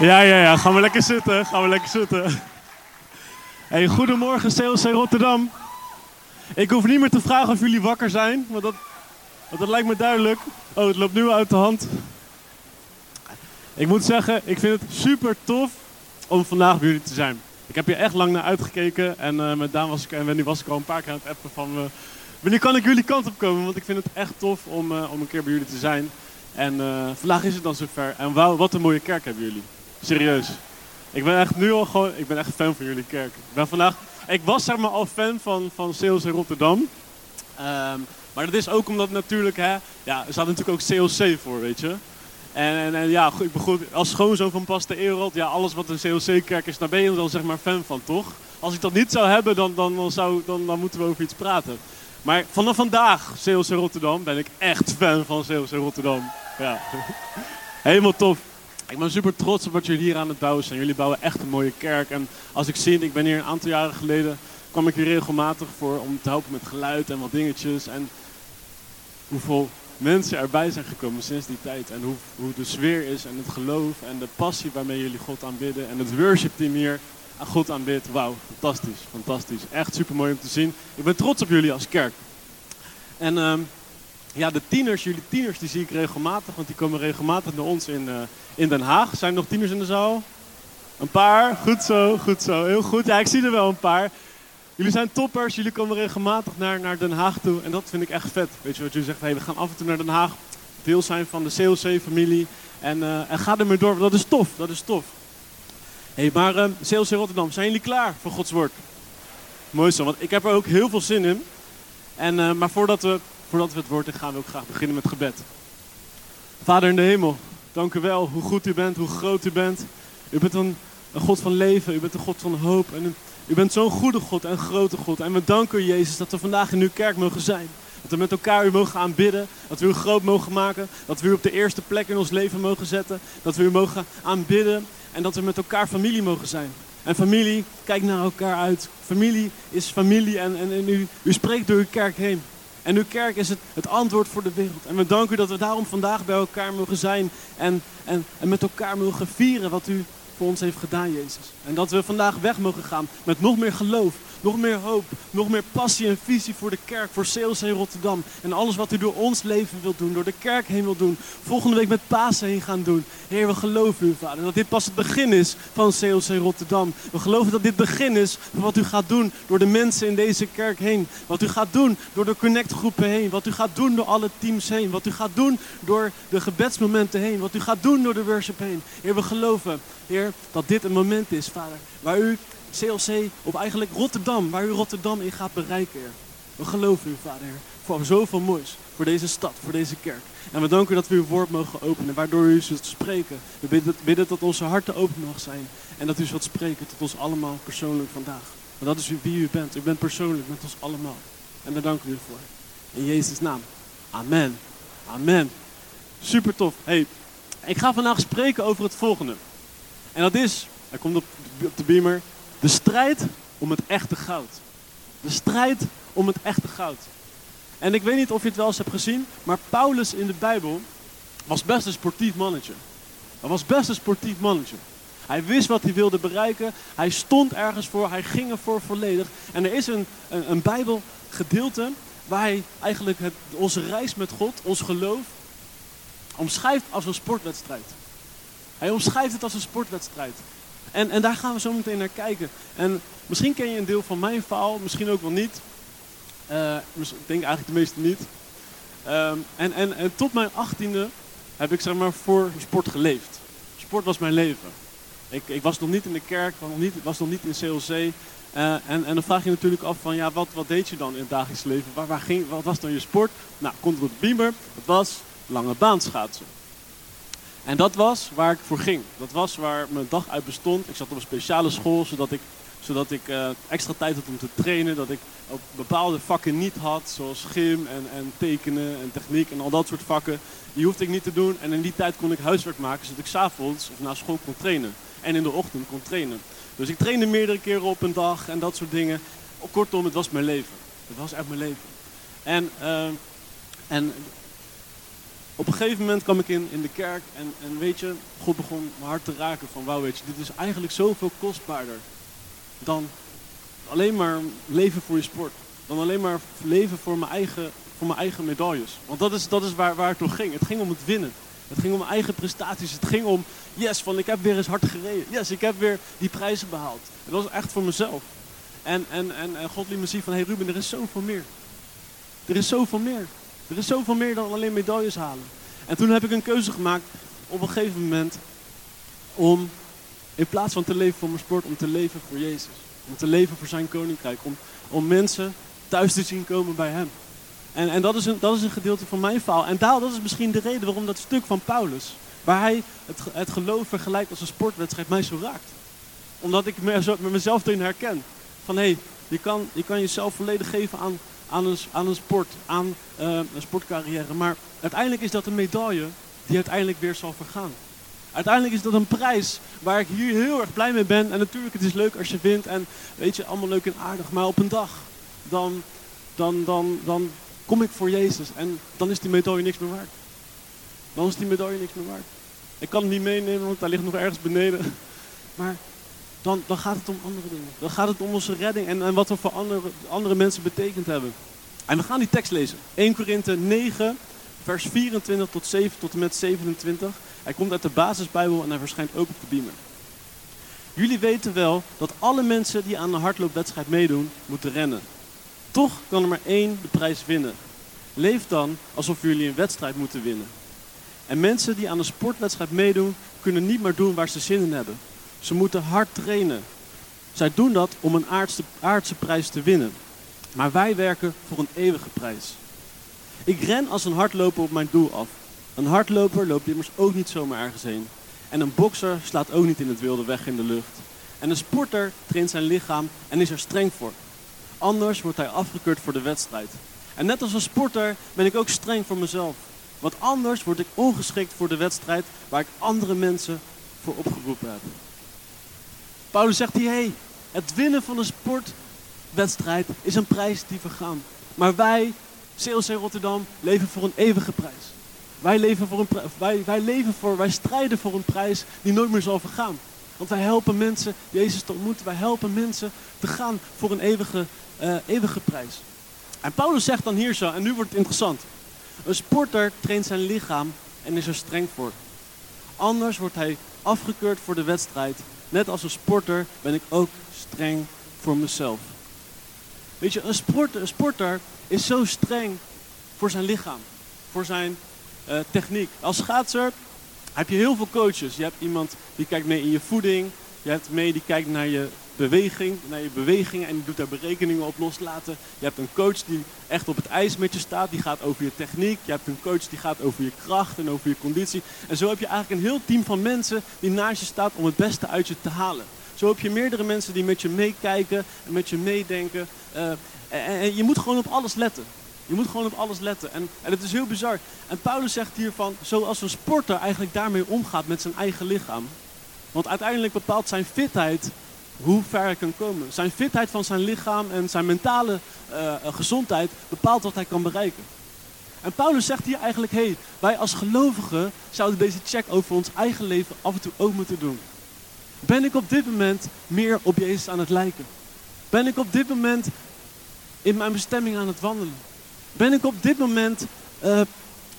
Ja, ja, ja. Gaan we lekker zitten. Gaan we lekker zitten. Hey, goedemorgen CLC Rotterdam. Ik hoef niet meer te vragen of jullie wakker zijn, want dat, want dat lijkt me duidelijk. Oh, het loopt nu uit de hand. Ik moet zeggen, ik vind het super tof om vandaag bij jullie te zijn. Ik heb hier echt lang naar uitgekeken en eh, met Daan was ik, en Wendy was ik al een paar keer aan het appen van... eh, wanneer kan ik jullie kant op komen? Want ik vind het echt tof om, eh, om een keer bij jullie te zijn. En vandaag is het dan zover. En wauw, wat een mooie kerk hebben jullie. Serieus. Ik ben echt nu al gewoon, ik ben echt fan van jullie kerk. Ik ben vandaag, ik was zeg maar al fan van, van Sales in Rotterdam. Ehm, maar dat is ook omdat natuurlijk, hè, ja, er staat natuurlijk ook CLC voor, weet je. En, en, ja, als schoonzoon van Paste Erold, ja, alles wat een CLC-kerk is, daar ben je dan zeg maar fan van, toch? Als ik dat niet zou hebben, dan, dan, dan, zou, dan, dan moeten we over iets praten. Maar vanaf vandaag, CLC Rotterdam, ben ik echt fan van CLC Rotterdam. Ja. Helemaal tof. Ik ben super trots op wat jullie hier aan het bouwen zijn. Jullie bouwen echt een mooie kerk. En als ik zie, ik ben hier een aantal jaren geleden, kwam ik hier regelmatig voor om te helpen met geluid en wat dingetjes. En hoeveel mensen erbij zijn gekomen sinds die tijd. En hoe, hoe de sfeer is en het geloof en de passie waarmee jullie God aanbidden. En het worship team hier aan God aanbidt. Wauw, fantastisch, fantastisch. Echt super mooi om te zien. Ik ben trots op jullie als kerk. En ehm, ja, de tieners, jullie tieners, die zie ik regelmatig, want die komen regelmatig naar ons in, eh, in Den Haag. Zijn er nog tieners in de zaal? Een paar? Goed zo, goed zo. Heel goed. Ja, ik zie er wel een paar. Jullie zijn toppers, jullie komen regelmatig naar, naar Den Haag toe en dat vind ik echt vet. Weet je wat jullie zeggen? Hey, we gaan af en toe naar Den Haag, deel zijn van de CLC-familie en, eh, en ga ermee door. Dat is tof, dat is tof. hey, maar uh, CLC Rotterdam, zijn jullie klaar voor Gods woord? Mooi zo, want ik heb er ook heel veel zin in. En, eh, maar voordat we, voordat we het woord in gaan, wil ik graag beginnen met gebed. Vader in de hemel, dank u wel hoe goed u bent, hoe groot u bent. U bent een, een God van leven, u bent een God van hoop. En u bent zo'n goede God en grote God. En we danken u, Jezus, dat we vandaag in uw kerk mogen zijn. Dat we met elkaar u mogen aanbidden. Dat we u groot mogen maken. Dat we u op de eerste plek in ons leven mogen zetten. Dat we u mogen aanbidden. En dat we met elkaar familie mogen zijn. En familie, kijk naar elkaar uit. Familie is familie en, en, en u, u spreekt door uw kerk heen. En uw kerk is het, het antwoord voor de wereld. En we danken u dat we daarom vandaag bij elkaar mogen zijn. En, en, en met elkaar mogen vieren wat u voor ons heeft gedaan, Jezus. En dat we vandaag weg mogen gaan met nog meer geloof, nog meer hoop, nog meer passie en visie voor de kerk, voor CLC Rotterdam. En alles wat u door ons leven wilt doen, door de kerk heen wilt doen. Volgende week met Pasen heen gaan doen. Heer, we geloven u, Vader. Dat dit pas het begin is van CLC Rotterdam. We geloven dat dit begin is van wat u gaat doen door de mensen in deze kerk heen. Wat u gaat doen door de connectgroepen heen. Wat u gaat doen door alle teams heen. Wat u gaat doen door de gebedsmomenten heen. Wat u gaat doen door de worship heen. Heer, we geloven, Heer, dat dit een moment is, Vader, waar u CLC, of eigenlijk Rotterdam, waar u Rotterdam in gaat bereiken. We geloven u, Vader, voor zoveel moois, voor deze stad, voor deze kerk. En we danken u dat we uw woord mogen openen, waardoor u zult spreken. We bidden, dat onze harten open mogen zijn en dat u zult spreken tot ons allemaal persoonlijk vandaag. Want dat is wie u bent. U bent persoonlijk met ons allemaal. En daar danken we u voor. In Jezus' naam. Amen. Amen. Super tof. Hey, ik ga vandaag spreken over het volgende. En dat is, hij komt op de beamer, de strijd om het echte goud. De strijd om het echte goud. En ik weet niet of je het wel eens hebt gezien, maar Paulus in de Bijbel was best een sportief mannetje. Hij was best een sportief mannetje. Hij wist wat hij wilde bereiken. Hij stond ergens voor. Hij ging ervoor volledig. En er is een, een, een Bijbelgedeelte waar hij eigenlijk het, onze reis met God, ons geloof, omschrijft als een sportwedstrijd. Hij omschrijft het als een sportwedstrijd. En, en daar gaan we zo meteen naar kijken. En misschien ken je een deel van mijn verhaal, misschien ook wel niet. Uh, ik denk eigenlijk de meeste niet. Um, en, en, en tot mijn achttiende heb ik zeg maar voor sport geleefd. Sport was mijn leven. Ik, ik was nog niet in de kerk, was nog niet, was nog niet in CLC. Uh, en, en dan vraag je natuurlijk af van, ja, wat, wat deed je dan in het dagelijks leven? Waar, waar ging, wat was dan je sport? Nou, komt op de beamer. Dat was lange baanschaatsen. En dat was waar ik voor ging. Dat was waar mijn dag uit bestond. Ik zat op een speciale school, zodat ik, zodat ik uh, extra tijd had om te trainen. Dat ik ook bepaalde vakken niet had, zoals gym en, en tekenen en techniek en al dat soort vakken. Die hoefde ik niet te doen. En in die tijd kon ik huiswerk maken, zodat ik s'avonds of na school kon trainen. En in de ochtend kon trainen. Dus ik trainde meerdere keren op een dag en dat soort dingen. Kortom, het was mijn leven. Het was echt mijn leven. En, uh, en op een gegeven moment kwam ik in, in de kerk en, en weet je, God begon mijn hart te raken van wauw weet je, dit is eigenlijk zoveel kostbaarder dan alleen maar leven voor je sport. Dan alleen maar leven voor mijn eigen, voor mijn eigen medailles. Want dat is, dat is waar, waar het om ging. Het ging om het winnen. Het ging om mijn eigen prestaties. Het ging om, yes, van ik heb weer eens hard gereden. Yes, ik heb weer die prijzen behaald. Dat was echt voor mezelf. En, en, en, en God liet me zien van, hey Ruben, er is zoveel meer. Er is zoveel meer. Er is zoveel meer dan alleen medailles halen. En toen heb ik een keuze gemaakt op een gegeven moment om in plaats van te leven voor mijn sport, om te leven voor Jezus. Om te leven voor zijn koninkrijk. Om, om mensen thuis te zien komen bij hem. En, en dat, is een, dat is een gedeelte van mijn verhaal. En daar, dat is misschien de reden waarom dat stuk van Paulus, waar hij het, het geloof vergelijkt als een sportwedstrijd, mij zo raakt. Omdat ik me, zo, met mezelf erin herken. Van hé, hey, je, kan, je kan jezelf volledig geven aan, aan, een, sport, aan uh, een sportcarrière. Maar uiteindelijk is dat een medaille die uiteindelijk weer zal vergaan. Uiteindelijk is dat een prijs waar ik hier heel erg blij mee ben. En natuurlijk, het is leuk als je wint en weet je, allemaal leuk en aardig. Maar op een dag, dan, dan, dan, dan kom ik voor Jezus en dan is die medaille niks meer waard. Dan is die medaille niks meer waard. Ik kan het niet meenemen, want daar ligt nog ergens beneden. Maar dan, dan gaat het om andere dingen. Dan gaat het om onze redding en, en wat we voor andere, andere mensen betekend hebben. En we gaan die tekst lezen. 1 Korinthe 9, vers 24 tot, 7, tot en met 27. Hij komt uit de basisbijbel en hij verschijnt ook op de beamer. Jullie weten wel dat alle mensen die aan een hardloopwedstrijd meedoen, moeten rennen. Toch kan er maar één de prijs winnen. Leef dan alsof jullie een wedstrijd moeten winnen. En mensen die aan een sportwedstrijd meedoen, kunnen niet meer doen waar ze zin in hebben. Ze moeten hard trainen. Zij doen dat om een aardse, prijs te winnen. Maar wij werken voor een eeuwige prijs. Ik ren als een hardloper op mijn doel af. Een hardloper loopt immers ook niet zomaar ergens heen. En een bokser slaat ook niet in het wilde weg in de lucht. En een sporter traint zijn lichaam en is er streng voor. Anders wordt hij afgekeurd voor de wedstrijd. En net als een sporter ben ik ook streng voor mezelf. Want anders word ik ongeschikt voor de wedstrijd waar ik andere mensen voor opgeroepen heb. Paulus zegt hier, hey, het winnen van een sportwedstrijd is een prijs die vergaan. Maar wij, CLC Rotterdam, leven voor een eeuwige prijs. Wij leven voor een wij, wij leven voor, wij strijden voor een prijs die nooit meer zal vergaan. Want wij helpen mensen Jezus te ontmoeten. Wij helpen mensen te gaan voor een eeuwige, uh, eeuwige prijs. En Paulus zegt dan hier zo, en nu wordt het interessant. Een sporter traint zijn lichaam en is er streng voor. Anders wordt hij afgekeurd voor de wedstrijd. Net als een sporter ben ik ook streng voor mezelf. Weet je, een sporter, een sporter is zo streng voor zijn lichaam, voor zijn uh, techniek. Als schaatser heb je heel veel coaches. Je hebt iemand die kijkt mee in je voeding. Je hebt mee die kijkt naar je beweging, naar je bewegingen en die doet daar berekeningen op loslaten. Je hebt een coach die echt op het ijs met je staat, die gaat over je techniek. Je hebt een coach die gaat over je kracht en over je conditie. En zo heb je eigenlijk een heel team van mensen die naast je staat om het beste uit je te halen. Zo heb je meerdere mensen die met je meekijken en met je meedenken. En, en je moet gewoon op alles letten. Je moet gewoon op alles letten. En, en het is heel bizar. En Paulus zegt hiervan, zoals een sporter eigenlijk daarmee omgaat met zijn eigen lichaam. Want uiteindelijk bepaalt zijn fitheid hoe ver hij kan komen. Zijn fitheid van zijn lichaam en zijn mentale uh, gezondheid bepaalt wat hij kan bereiken. En Paulus zegt hier eigenlijk, hé, wij als gelovigen zouden deze check over ons eigen leven af en toe ook moeten doen. Ben ik op dit moment meer op Jezus aan het lijken? Ben ik op dit moment in mijn bestemming aan het wandelen? Ben ik op dit moment uh,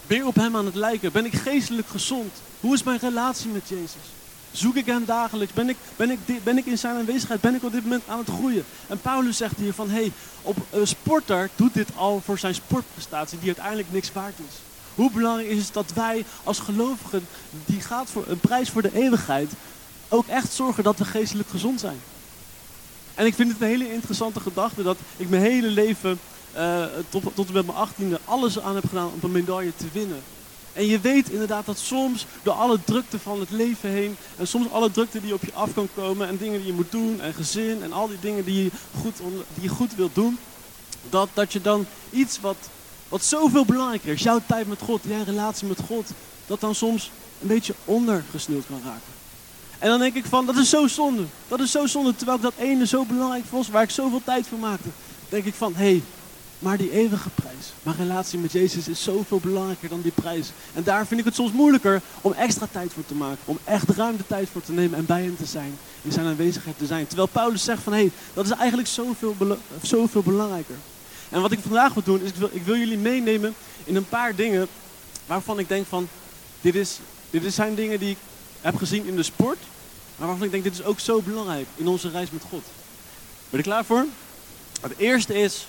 weer op Hem aan het lijken? Ben ik geestelijk gezond? Hoe is mijn relatie met Jezus? Zoek ik Hem dagelijks? Ben ik, ben ik, ben ik in Zijn aanwezigheid? Ben ik op dit moment aan het groeien? En Paulus zegt hier van, hé, hey, op, een sporter doet dit al voor zijn sportprestatie die uiteindelijk niks waard is. Hoe belangrijk is het dat wij als gelovigen, die gaat voor een prijs voor de eeuwigheid, ook echt zorgen dat we geestelijk gezond zijn. En ik vind het een hele interessante gedachte dat ik mijn hele leven uh, tot, tot en met mijn achttiende alles aan heb gedaan om een medaille te winnen. En je weet inderdaad dat soms door alle drukte van het leven heen, en soms alle drukte die op je af kan komen, en dingen die je moet doen, en gezin, en al die dingen die je goed, die je goed wilt doen, dat, dat je dan iets wat, wat zoveel belangrijker is, jouw tijd met God, jouw relatie met God, dat dan soms een beetje ondergesneeuwd kan raken. En dan denk ik van, dat is zo zonde. Dat is zo zonde, terwijl ik dat ene zo belangrijk vond, waar ik zoveel tijd voor maakte. denk ik van, hé, hey, Maar die eeuwige prijs, mijn relatie met Jezus is zoveel belangrijker dan die prijs. En daar vind ik het soms moeilijker om extra tijd voor te maken. Om echt ruim de tijd voor te nemen en bij hem te zijn. In zijn aanwezigheid te zijn. Terwijl Paulus zegt van hé, hey, dat is eigenlijk zoveel, zoveel belangrijker. En wat ik vandaag wil doen, is ik wil, ik wil jullie meenemen in een paar dingen waarvan ik denk van, dit, is, dit zijn dingen die ik heb gezien in de sport. Maar waarvan ik denk, dit is ook zo belangrijk in onze reis met God. Ben je klaar voor? Het eerste is,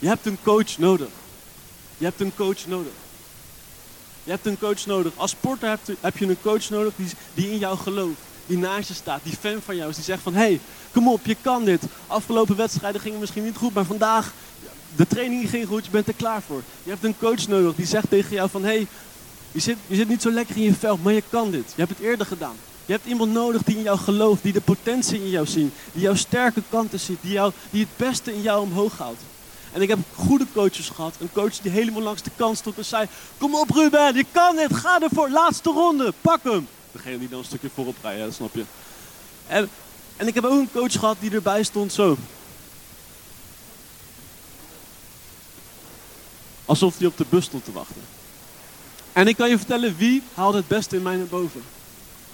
je hebt een coach nodig. Je hebt een coach nodig. Je hebt een coach nodig. Als sporter heb je een coach nodig die, die in jou gelooft. Die naast je staat. Die fan van jou is. Die zegt van, hé, hey, kom op, je kan dit. Afgelopen wedstrijden gingen misschien niet goed, maar vandaag, de training ging goed, je bent er klaar voor. Je hebt een coach nodig die zegt tegen jou van, hé, hey, je, zit, je zit niet zo lekker in je veld, maar je kan dit. Je hebt het eerder gedaan. Je hebt iemand nodig die in jou gelooft, die de potentie in jou ziet, die jouw sterke kanten ziet, die, jou, die het beste in jou omhoog houdt. En ik heb goede coaches gehad. Een coach die helemaal langs de kant stond en zei: Kom op, Ruben, je kan het, ga ervoor, laatste ronde, pak hem. Degene die dan een stukje voorop rijdt, dat snap je. En, en ik heb ook een coach gehad die erbij stond zo. Alsof hij op de bus stond te wachten. En ik kan je vertellen wie haalde het beste in mij naar boven.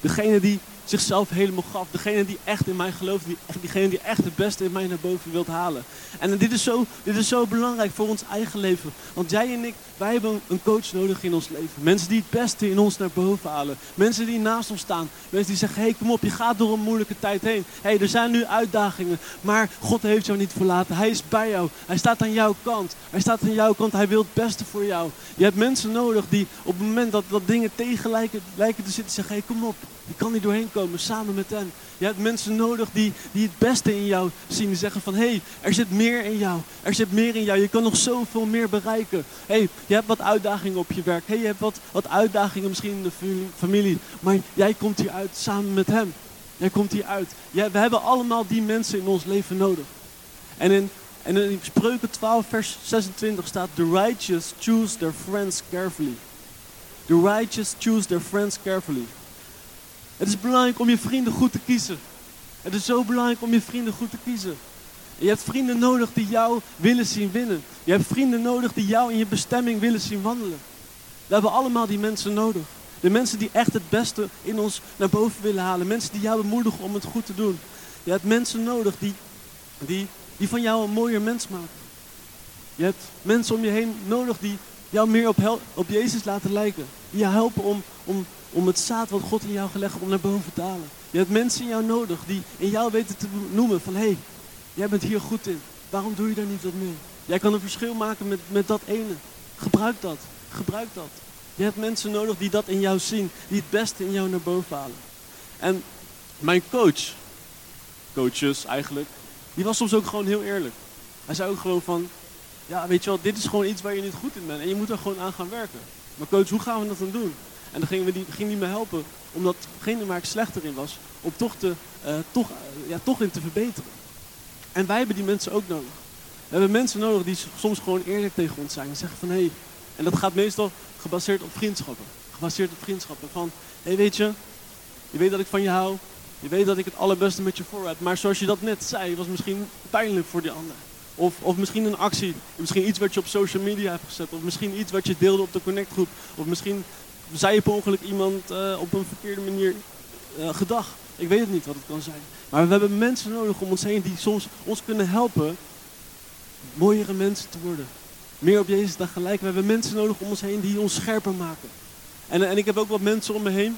Degene die zichzelf helemaal gaf. Degene die echt in mij gelooft, die, diegene die echt het beste in mij naar boven wilt halen. En dit is, zo, dit is zo belangrijk voor ons eigen leven. Want jij en ik, wij hebben een coach nodig in ons leven. Mensen die het beste in ons naar boven halen. Mensen die naast ons staan. Mensen die zeggen, hé hey, kom op, je gaat door een moeilijke tijd heen. Hé, hey, er zijn nu uitdagingen, maar God heeft jou niet verlaten. Hij is bij jou. Hij staat aan jouw kant. Hij staat aan jouw kant. Hij wil het beste voor jou. Je hebt mensen nodig die op het moment dat, dat dingen tegen lijken, lijken te zitten, zeggen, hé, hey, kom op. Je kan niet doorheen komen samen met hen. Je hebt mensen nodig die, die het beste in jou zien. Die zeggen van, hey, er zit meer in jou. Er zit meer in jou. Je kan nog zoveel meer bereiken. Hey, je hebt wat uitdagingen op je werk. Hey, je hebt wat, wat uitdagingen misschien in de familie. Maar jij komt hier uit samen met hem. Jij komt hier uit. Ja, we hebben allemaal die mensen in ons leven nodig. En in, en in Spreuken 12 vers 26 staat, The righteous choose their friends carefully. The righteous choose their friends carefully. Het is belangrijk om je vrienden goed te kiezen. Het is zo belangrijk om je vrienden goed te kiezen. je hebt vrienden nodig die jou willen zien winnen. Je hebt vrienden nodig die jou in je bestemming willen zien wandelen. We hebben allemaal die mensen nodig. De mensen die echt het beste in ons naar boven willen halen. Mensen die jou bemoedigen om het goed te doen. Je hebt mensen nodig die, die, die van jou een mooier mens maken. Je hebt mensen om je heen nodig die jou meer op, op Jezus laten lijken. Die jou helpen om, om om het zaad wat God in jou gelegd om naar boven te halen. Je hebt mensen in jou nodig die in jou weten te noemen van hé, hey, jij bent hier goed in. Waarom doe je daar niet wat mee? Jij kan een verschil maken met, met dat ene. Gebruik dat. Gebruik dat. Je hebt mensen nodig die dat in jou zien. Die het beste in jou naar boven halen. En mijn coach, coaches eigenlijk, die was soms ook gewoon heel eerlijk. Hij zei ook gewoon van, ja weet je wel, dit is gewoon iets waar je niet goed in bent. En je moet er gewoon aan gaan werken. Maar coach, hoe gaan we dat dan doen? En dan gingen we die, ging die me helpen, omdat degene waar ik slechter in was, om toch, te, uh, toch, uh, ja, toch in te verbeteren. En wij hebben die mensen ook nodig. We hebben mensen nodig die soms gewoon eerlijk tegen ons zijn. En zeggen van hé, hey, en dat gaat meestal gebaseerd op vriendschappen. Gebaseerd op vriendschappen. Van hé hey, weet je, je weet dat ik van je hou. Je weet dat ik het allerbeste met je voor heb. Maar zoals je dat net zei, was misschien pijnlijk voor die ander. Of, of misschien een actie, misschien iets wat je op social media hebt gezet. Of misschien iets wat je deelde op de Connect groep. Of misschien zei je per ongeluk iemand uh, op een verkeerde manier uh, gedag. Ik weet het niet wat het kan zijn. Maar we hebben mensen nodig om ons heen die soms ons kunnen helpen mooiere mensen te worden. Meer op Jezus dan gelijk. We hebben mensen nodig om ons heen die ons scherper maken. En, en ik heb ook wat mensen om me heen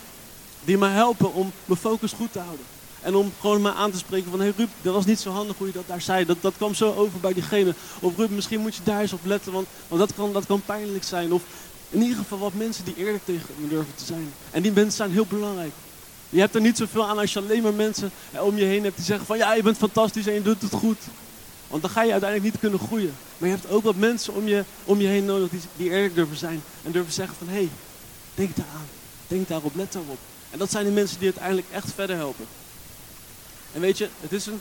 die me helpen om mijn focus goed te houden. En om gewoon maar aan te spreken van, hé hey Ruud, dat was niet zo handig hoe je dat daar zei. Dat, dat kwam zo over bij diegene. Of Ruud, misschien moet je daar eens op letten, want, want dat, kan, dat kan pijnlijk zijn. Of in ieder geval wat mensen die eerlijk tegen me durven te zijn. En die mensen zijn heel belangrijk. Je hebt er niet zoveel aan als je alleen maar mensen om je heen hebt die zeggen van ja, je bent fantastisch en je doet het goed. Want dan ga je uiteindelijk niet kunnen groeien. Maar je hebt ook wat mensen om je, om je heen nodig die, die eerlijk durven zijn. En durven zeggen van hé, hey, denk daaraan. Denk daarop, let daarop. En dat zijn de mensen die uiteindelijk echt verder helpen. En weet je, het is een,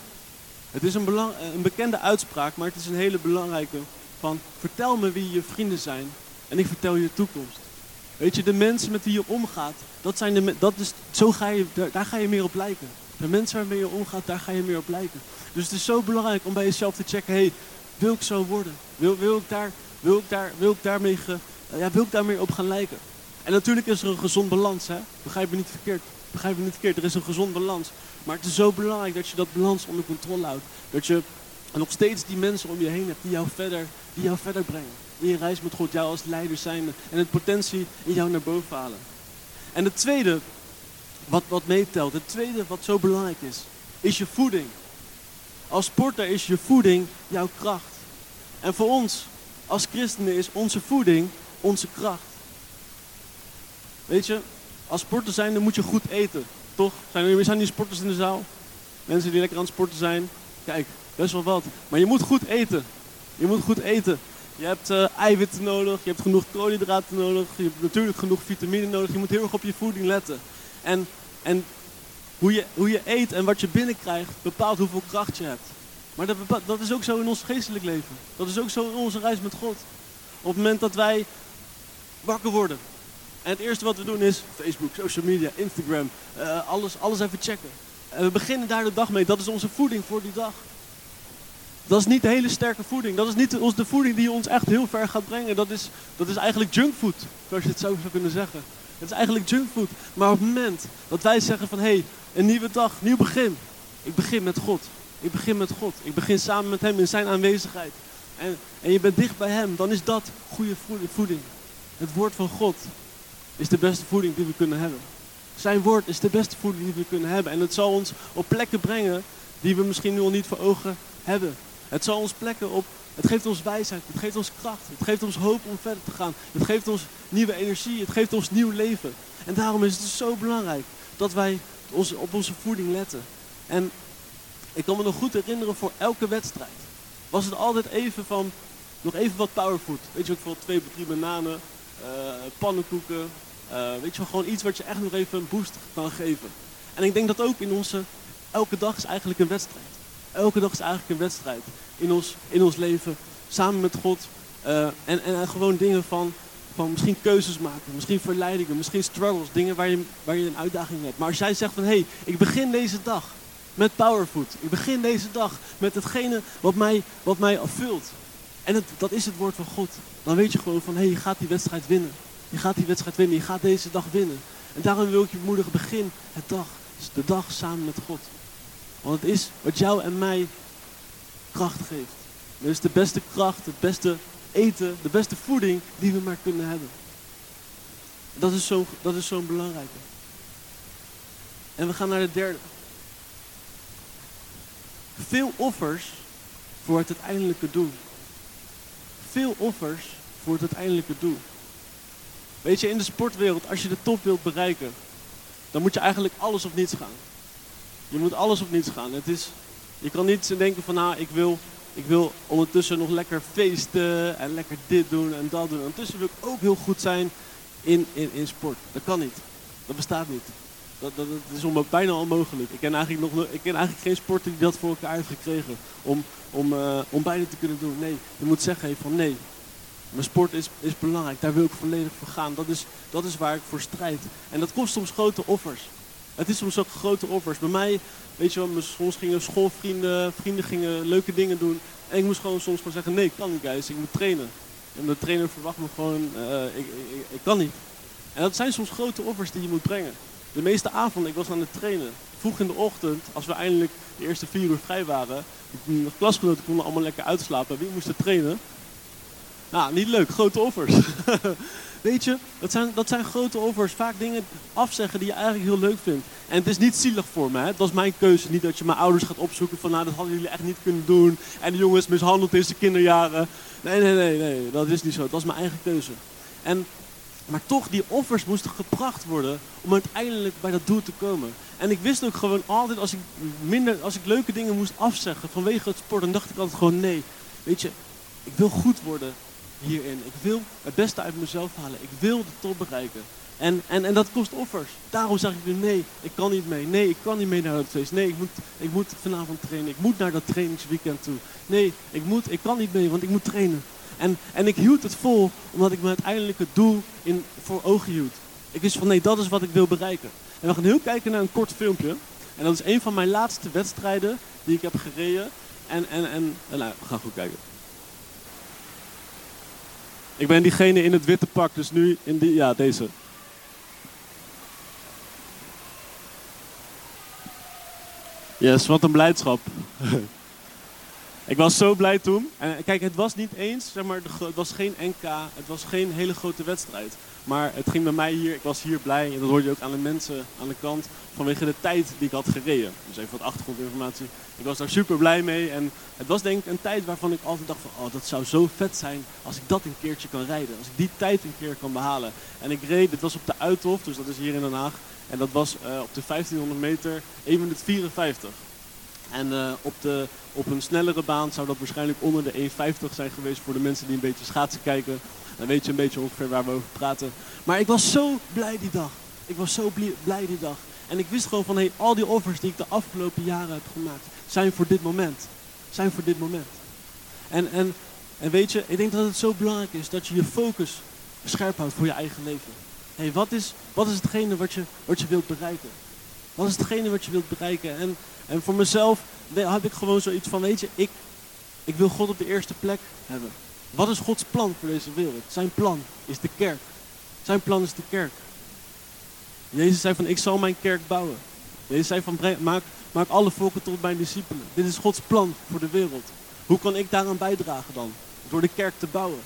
het is een, een bekende uitspraak, maar het is een hele belangrijke. Van vertel me wie je vrienden zijn en ik vertel je de toekomst. Weet je, de mensen met wie je omgaat, dat zijn de, dat is, zo ga je, daar, ga je meer op lijken. De mensen waarmee je omgaat, daar ga je meer op lijken. Dus het is zo belangrijk om bij jezelf te checken, hey, Wil ik zo worden? Wil, wil, ik, daar, wil, ik, daar, wil, ik, daarmee ja, wil ik daarmee op gaan lijken? En natuurlijk is er een gezond balans, hè? Begrijp me niet verkeerd. Begrijp me niet verkeerd. Er is een gezond balans. Maar het is zo belangrijk dat je dat balans onder controle houdt. Dat je nog steeds die mensen om je heen hebt die jou verder, die jou verder brengen. In je reis met God, jou als leider zijn en het potentie in jou naar boven halen. En het tweede wat, wat meetelt, het tweede wat zo belangrijk is, is je voeding. Als sporter is je voeding jouw kracht. En voor ons, als christenen, is onze voeding onze kracht. Weet je, als sporter zijn, dan moet je goed eten. Toch? Zijn er zijn die sporters in de zaal? Mensen die lekker aan het sporten zijn? Kijk, best wel wat. Maar je moet goed eten. Je moet goed eten. Je hebt uh, eiwitten nodig, je hebt genoeg koolhydraten nodig, je hebt natuurlijk genoeg vitamine nodig. Je moet heel erg op je voeding letten. En, en hoe, je, hoe je eet en wat je binnenkrijgt bepaalt hoeveel kracht je hebt. Maar dat, dat is ook zo in ons geestelijk leven. Dat is ook zo in onze reis met God. Op het moment dat wij wakker worden. En het eerste wat we doen is Facebook, social media, Instagram, uh, alles, alles even checken. En we beginnen daar de dag mee. Dat is onze voeding voor die dag. Dat is niet de hele sterke voeding. Dat is niet de voeding die ons echt heel ver gaat brengen. Dat is, dat is eigenlijk junkfood, zoals je het zo zou kunnen zeggen. Het is eigenlijk junkfood. Maar op het moment dat wij zeggen van hé, hey, een nieuwe dag, nieuw begin. Ik begin met God. Ik begin met God. Ik begin samen met Hem in Zijn aanwezigheid. En, en je bent dicht bij Hem, dan is dat goede voeding. Het woord van God is de beste voeding die we kunnen hebben. Zijn woord is de beste voeding die we kunnen hebben. En het zal ons op plekken brengen die we misschien nu al niet voor ogen hebben. Het zal ons plekken op. Het geeft ons wijsheid. Het geeft ons kracht. Het geeft ons hoop om verder te gaan. Het geeft ons nieuwe energie. Het geeft ons nieuw leven. En daarom is het dus zo belangrijk dat wij op onze voeding letten. En ik kan me nog goed herinneren voor elke wedstrijd. Was het altijd even van, nog even wat powerfood. Weet je, bijvoorbeeld twee, drie bananen, uh, pannenkoeken. Uh, weet je wel, gewoon iets wat je echt nog even een boost kan geven. En ik denk dat ook in onze, elke dag is eigenlijk een wedstrijd. Elke dag is eigenlijk een wedstrijd in ons, in ons leven, samen met God. Uh, en, en gewoon dingen van, van misschien keuzes maken, misschien verleidingen, misschien struggles, dingen waar je, waar je een uitdaging hebt. Maar als jij zegt van, hé, hey, ik begin deze dag met powerfood. Ik begin deze dag met hetgene wat mij, wat mij vult. En het, dat is het woord van God. Dan weet je gewoon van, hé, hey, je gaat die wedstrijd winnen. Je gaat die wedstrijd winnen, je gaat deze dag winnen. En daarom wil ik je moedigen, begin het dag, de dag samen met God. Want het is wat jou en mij kracht geeft. Het is de beste kracht, het beste eten, de beste voeding die we maar kunnen hebben. Dat is zo'n zo belangrijke. En we gaan naar de derde. Veel offers voor het uiteindelijke doel. Veel offers voor het uiteindelijke doel. Weet je, in de sportwereld, als je de top wilt bereiken, dan moet je eigenlijk alles of niets gaan. Je moet alles of niets gaan. Het is, je kan niet denken van, nou, ik wil, ik wil ondertussen nog lekker feesten en lekker dit doen en dat doen. Ondertussen wil ik ook heel goed zijn in, in, in sport. Dat kan niet. Dat bestaat niet. Dat, dat, is om, bijna onmogelijk. Ik ken, eigenlijk nog, ik ken eigenlijk geen sporter die dat voor elkaar heeft gekregen. Om, om, uh, om beide te kunnen doen. Nee, je moet zeggen van nee. Mijn sport is, is belangrijk. Daar wil ik volledig voor gaan. Dat is, dat is waar ik voor strijd. En dat kost soms grote offers. Het is soms ook grote offers. Bij mij, weet je wel, soms gingen schoolvrienden, vrienden gingen leuke dingen doen. En ik moest gewoon soms gewoon zeggen, nee, ik kan niet guys, ik moet trainen. En de trainer verwacht me gewoon, ik, ik, ik, kan niet. En dat zijn soms grote offers die je moet brengen. De meeste avonden, ik was aan het trainen. Vroeg in de ochtend, als we eindelijk de eerste vier uur vrij waren. De klasgenoten konden allemaal lekker uitslapen. Wie moest er trainen? Nou, niet leuk, grote offers. Weet je, dat zijn, dat zijn grote offers. Vaak dingen afzeggen die je eigenlijk heel leuk vindt. En het is niet zielig voor me. Hè? Dat is mijn keuze. Niet dat je mijn ouders gaat opzoeken van nou, dat hadden jullie echt niet kunnen doen. En de jongens mishandeld in zijn kinderjaren. Nee, nee, nee, nee. Dat is niet zo. Dat is mijn eigen keuze. En, maar toch, die offers moesten gebracht worden om uiteindelijk bij dat doel te komen. En ik wist ook gewoon altijd, als ik, minder, als ik leuke dingen moest afzeggen vanwege het sport, dan dacht ik altijd gewoon nee. Weet je, ik wil goed worden hierin. Ik wil het beste uit mezelf halen. Ik wil de top bereiken. En, en, en dat kost offers. Daarom zeg ik nu nee, ik kan niet mee. Nee, ik kan niet mee naar het feest. Nee, ik moet, ik moet vanavond trainen. Ik moet naar dat trainingsweekend toe. Nee, ik, moet, ik kan niet mee, want ik moet trainen. En, en ik hield het vol, omdat ik me uiteindelijk het doel in, voor ogen hield. Ik wist van nee, dat is wat ik wil bereiken. En we gaan heel kijken naar een kort filmpje. En dat is een van mijn laatste wedstrijden die ik heb gereden. En, en, en, en nou, we gaan goed kijken. Ik ben diegene in het witte pak, dus nu in die, ja, deze. Yes, wat een blijdschap. ik was zo blij toen. En kijk, het was niet eens, zeg maar, het was geen NK, het was geen hele grote wedstrijd. Maar het ging bij mij hier, ik was hier blij. En dat hoorde je ook aan de mensen aan de kant vanwege de tijd die ik had gereden. Dus even wat achtergrondinformatie. Ik was daar super blij mee. En het was denk ik een tijd waarvan ik altijd dacht van, oh dat zou zo vet zijn als ik dat een keertje kan rijden. Als ik die tijd een keer kan behalen. En ik reed, dit was op de Uithof, dus dat is hier in Den Haag. En dat was uh, op de 1500 meter 1 minuut 54. En uh, op, de, op een snellere baan zou dat waarschijnlijk onder de 1,50 zijn geweest voor de mensen die een beetje schaatsen kijken. Dan weet je een beetje ongeveer waar we over praten. Maar ik was zo blij die dag. Ik was zo blij die dag. En ik wist gewoon van, hey, al die offers die ik de afgelopen jaren heb gemaakt, zijn voor dit moment. Zijn voor dit moment. En, en, en weet je, ik denk dat het zo belangrijk is dat je je focus scherp houdt voor je eigen leven. hey, wat, is, wat is hetgene wat je, wat je wilt bereiken? Wat is hetgene wat je wilt bereiken? En, en voor mezelf heb ik gewoon zoiets van, weet je, ik, ik wil God op de eerste plek hebben. Wat is Gods plan voor deze wereld? Zijn plan is de kerk. Zijn plan is de kerk. Jezus zei van, ik zal mijn kerk bouwen. Jezus zei van, maak, maak alle volken tot mijn discipelen. Dit is Gods plan voor de wereld. Hoe kan ik daaraan bijdragen dan? Door de kerk te bouwen.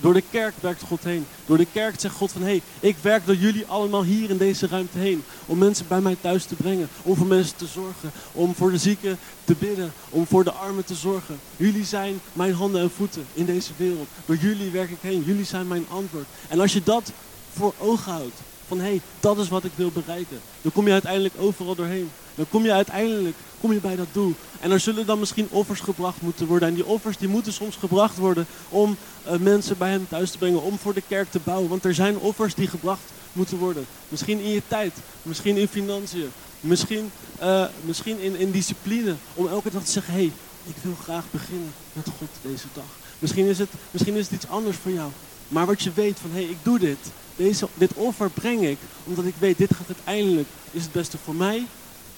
Door de kerk werkt God heen. Door de kerk zegt God van, hé, hey, ik werk door jullie allemaal hier in deze ruimte heen. Om mensen bij mij thuis te brengen. Om voor mensen te zorgen. Om voor de zieken te bidden. Om voor de armen te zorgen. Jullie zijn mijn handen en voeten in deze wereld. Door jullie werk ik heen. Jullie zijn mijn antwoord. En als je dat voor ogen houdt, van hé, hey, dat is wat ik wil bereiken. Dan kom je uiteindelijk overal doorheen. Dan kom je uiteindelijk kom je bij dat doel. En er zullen dan misschien offers gebracht moeten worden. En die offers die moeten soms gebracht worden om uh, mensen bij hem thuis te brengen. Om voor de kerk te bouwen. Want er zijn offers die gebracht moeten worden. Misschien in je tijd. Misschien in financiën. Misschien, uh, misschien in, in discipline. Om elke dag te zeggen, hé, hey, ik wil graag beginnen met God deze dag. Misschien is, het, misschien is het iets anders voor jou. Maar wat je weet van, hé, hey, ik doe dit. Deze, dit offer breng ik omdat ik weet, dit gaat uiteindelijk, is het beste voor mij.